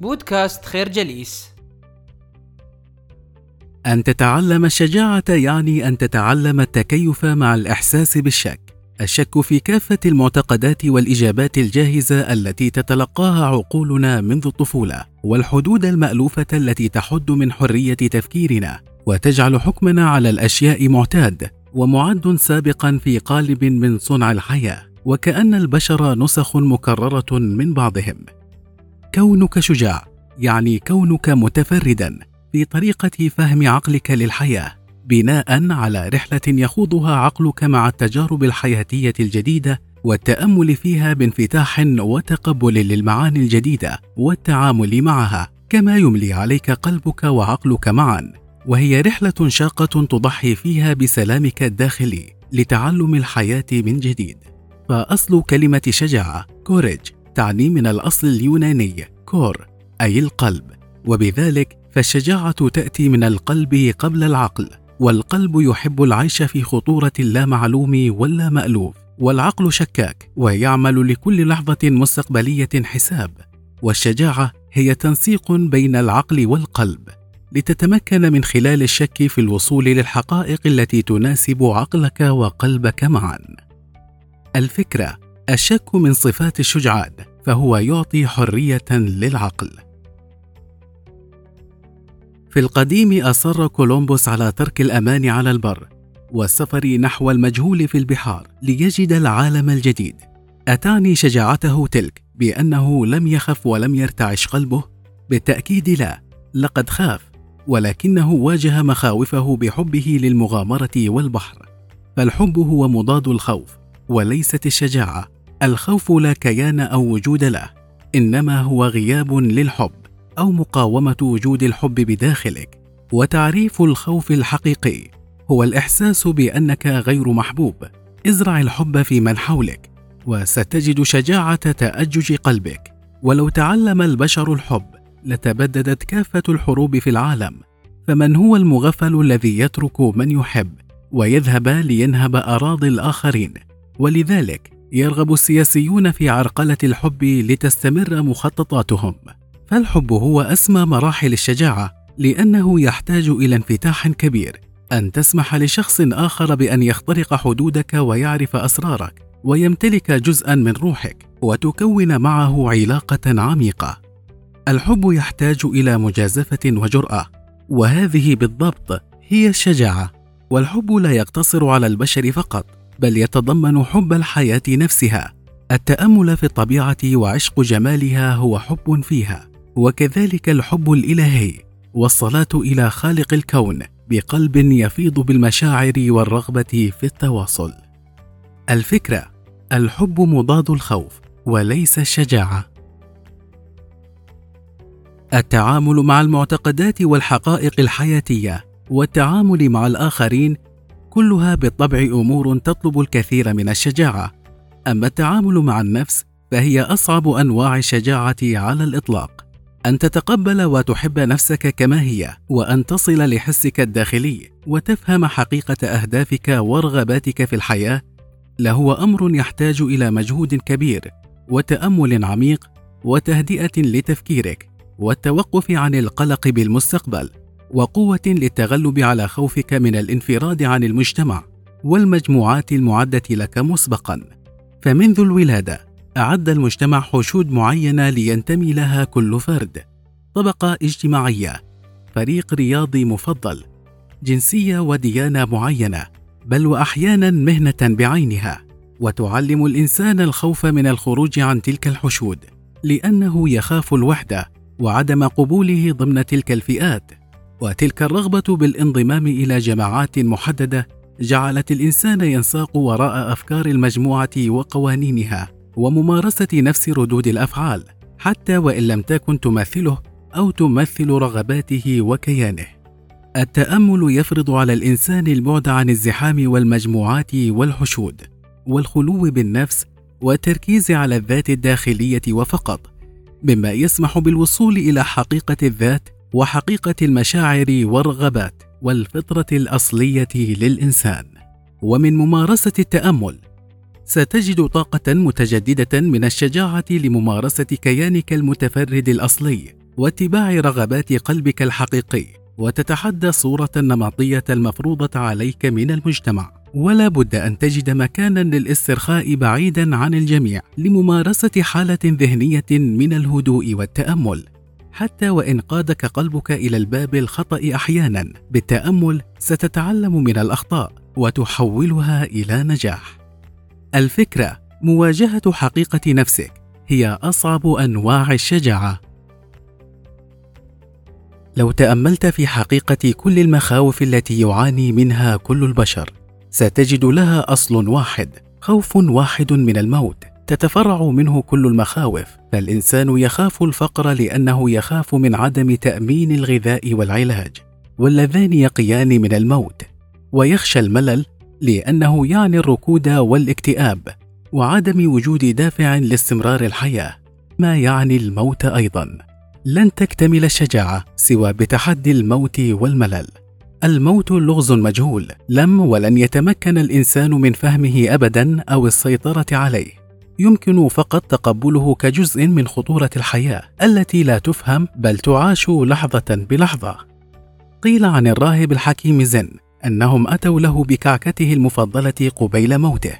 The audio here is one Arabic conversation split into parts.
بودكاست خير جليس أن تتعلم الشجاعة يعني أن تتعلم التكيف مع الإحساس بالشك. الشك في كافة المعتقدات والإجابات الجاهزة التي تتلقاها عقولنا منذ الطفولة، والحدود المألوفة التي تحد من حرية تفكيرنا، وتجعل حكمنا على الأشياء معتاد، ومعد سابقا في قالب من صنع الحياة، وكأن البشر نسخ مكررة من بعضهم. كونك شجاع يعني كونك متفردا في طريقة فهم عقلك للحياة بناء على رحلة يخوضها عقلك مع التجارب الحياتية الجديدة والتأمل فيها بانفتاح وتقبل للمعاني الجديدة والتعامل معها كما يملي عليك قلبك وعقلك معا. وهي رحلة شاقة تضحي فيها بسلامك الداخلي لتعلم الحياة من جديد. فأصل كلمة شجاعة كوريج. تعني من الأصل اليوناني كور أي القلب. وبذلك فالشجاعة تأتي من القلب قبل العقل والقلب يحب العيش في خطورة اللا معلوم ولا مألوف والعقل شكاك ويعمل لكل لحظة مستقبلية حساب. والشجاعة هي تنسيق بين العقل والقلب. لتتمكن من خلال الشك في الوصول للحقائق التي تناسب عقلك وقلبك معا. الفكرة الشك من صفات الشجعان. فهو يعطي حرية للعقل. في القديم أصر كولومبوس على ترك الأمان على البر والسفر نحو المجهول في البحار ليجد العالم الجديد. اتعني شجاعته تلك بأنه لم يخف ولم يرتعش قلبه؟ بالتأكيد لا لقد خاف ولكنه واجه مخاوفه بحبه للمغامرة والبحر. فالحب هو مضاد الخوف وليست الشجاعة. الخوف لا كيان أو وجود له إنما هو غياب للحب أو مقاومة وجود الحب بداخلك. وتعريف الخوف الحقيقي هو الإحساس بأنك غير محبوب. ازرع الحب في من حولك وستجد شجاعة تأجج قلبك. ولو تعلم البشر الحب لتبددت كافة الحروب في العالم. فمن هو المغفل الذي يترك من يحب؟ ويذهب لينهب أراضي الآخرين. ولذلك يرغب السياسيون في عرقلة الحب لتستمر مخططاتهم. فالحب هو أسمى مراحل الشجاعة لأنه يحتاج إلى انفتاح كبير. أن تسمح لشخص آخر بأن يخترق حدودك ويعرف أسرارك ويمتلك جزءا من روحك وتكون معه علاقة عميقة. الحب يحتاج إلى مجازفة وجرأة وهذه بالضبط هي الشجاعة. والحب لا يقتصر على البشر فقط بل يتضمن حب الحياة نفسها. التأمل في الطبيعة وعشق جمالها هو حب فيها وكذلك الحب الإلهي والصلاة إلى خالق الكون بقلب يفيض بالمشاعر والرغبة في التواصل. الفكرة الحب مضاد الخوف وليس الشجاعه التعامل مع المعتقدات والحقائق الحياتية والتعامل مع الآخرين كلها بالطبع أمور تطلب الكثير من الشجاعة. أما التعامل مع النفس فهي أصعب أنواع الشجاعة على الإطلاق. أن تتقبل وتحب نفسك كما هي وأن تصل لحسك الداخلي وتفهم حقيقة أهدافك ورغباتك في الحياة لهو أمر يحتاج إلى مجهود كبير وتأمل عميق وتهدئة لتفكيرك والتوقف عن القلق بالمستقبل. وقوة للتغلب على خوفك من الانفراد عن المجتمع والمجموعات المعدة لك مسبقا. فمنذ الولادة أعد المجتمع حشود معينة لينتمي لها كل فرد. طبقة اجتماعية فريق رياضي مفضل جنسية وديانة معينة بل واحيانا مهنة بعينها. وتعلم الإنسان الخوف من الخروج عن تلك الحشود لأنه يخاف الوحدة وعدم قبوله ضمن تلك الفئات. وتلك الرغبة بالانضمام إلى جماعات محددة جعلت الإنسان ينساق وراء أفكار المجموعة وقوانينها وممارسة نفس ردود الأفعال حتى وإن لم تكن تمثله أو تمثل رغباته وكيانه. التأمل يفرض على الإنسان البعد عن الزحام والمجموعات والحشود والخلو بالنفس والتركيز على الذات الداخلية وفقط مما يسمح بالوصول إلى حقيقة الذات وحقيقة المشاعر والرغبات والفطرة الأصلية للإنسان. ومن ممارسة التأمل ستجد طاقة متجددة من الشجاعة لممارسة كيانك المتفرد الأصلي واتباع رغبات قلبك الحقيقي وتتحدى الصورة النمطية المفروضة عليك من المجتمع. ولا بد أن تجد مكانا للاسترخاء بعيدا عن الجميع لممارسة حالة ذهنية من الهدوء والتأمل. حتى وإن قادك قلبك إلى الباب الخطأ أحيانا بالتأمل ستتعلم من الأخطاء وتحولها إلى نجاح. الفكرة مواجهة حقيقة نفسك هي أصعب أنواع الشجاعة. لو تأملت في حقيقة كل المخاوف التي يعاني منها كل البشر ستجد لها أصل واحد خوف واحد من الموت. تتفرع منه كل المخاوف فالإنسان يخاف الفقر لأنه يخاف من عدم تأمين الغذاء والعلاج. واللذان يقيان من الموت. ويخشى الملل لأنه يعني الركود والاكتئاب وعدم وجود دافع لاستمرار الحياة. ما يعني الموت أيضا؟ لن تكتمل الشجاعة سوى بتحدي الموت والملل. الموت لغز مجهول لم ولن يتمكن الإنسان من فهمه ابدا أو السيطرة عليه. يمكن فقط تقبله كجزء من خطورة الحياة التي لا تفهم بل تعاش لحظة بلحظة. قيل عن الراهب الحكيم زن أنهم أتوا له بكعكته المفضلة قبيل موته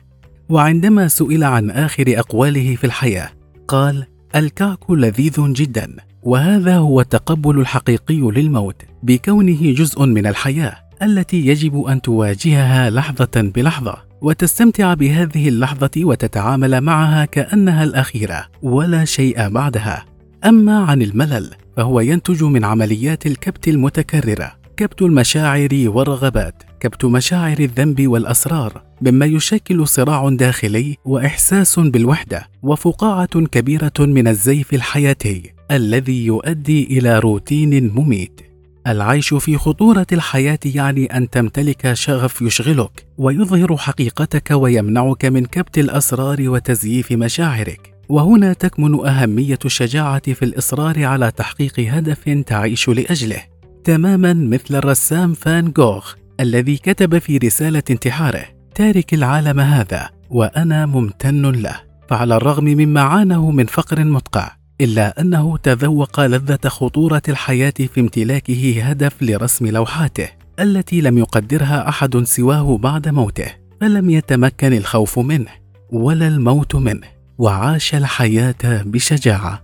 وعندما سئل عن آخر أقواله في الحياة قال الكعك لذيذ جدا وهذا هو التقبل الحقيقي للموت بكونه جزء من الحياة. التي يجب أن تواجهها لحظة بلحظة وتستمتع بهذه اللحظة وتتعامل معها كأنها الأخيرة ولا شيء بعدها. أما عن الملل فهو ينتج من عمليات الكبت المتكررة كبت المشاعر والرغبات كبت مشاعر الذنب والأسرار مما يشكل صراع داخلي وإحساس بالوحدة وفقاعة كبيرة من الزيف الحياتي الذي يؤدي إلى روتين مميت. العيش في خطورة الحياة يعني أن تمتلك شغف يشغلك ويظهر حقيقتك ويمنعك من كبت الأسرار وتزييف مشاعرك. وهنا تكمن أهمية الشجاعة في الإصرار على تحقيق هدف تعيش لأجله. تماما مثل الرسام فان جوغ الذي كتب في رسالة انتحاره تارك العالم هذا وأنا ممتن له. فعلى الرغم مما عانه من فقر مدقع إلا أنه تذوق لذة خطورة الحياة في امتلاكه هدف لرسم لوحاته التي لم يقدرها أحد سواه بعد موته فلم يتمكن الخوف منه ولا الموت منه وعاش الحياة بشجاعة.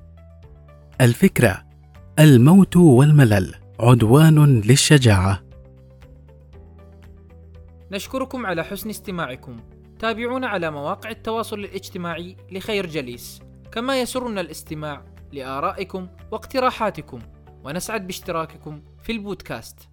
الفكرة الموت والملل عدوان للشجاعة. نشكركم على حسن استماعكم. تابعونا على مواقع التواصل الاجتماعي لخير جليس. كما يسرنا الاستماع لآرائكم واقتراحاتكم ونسعد باشتراككم في البودكاست.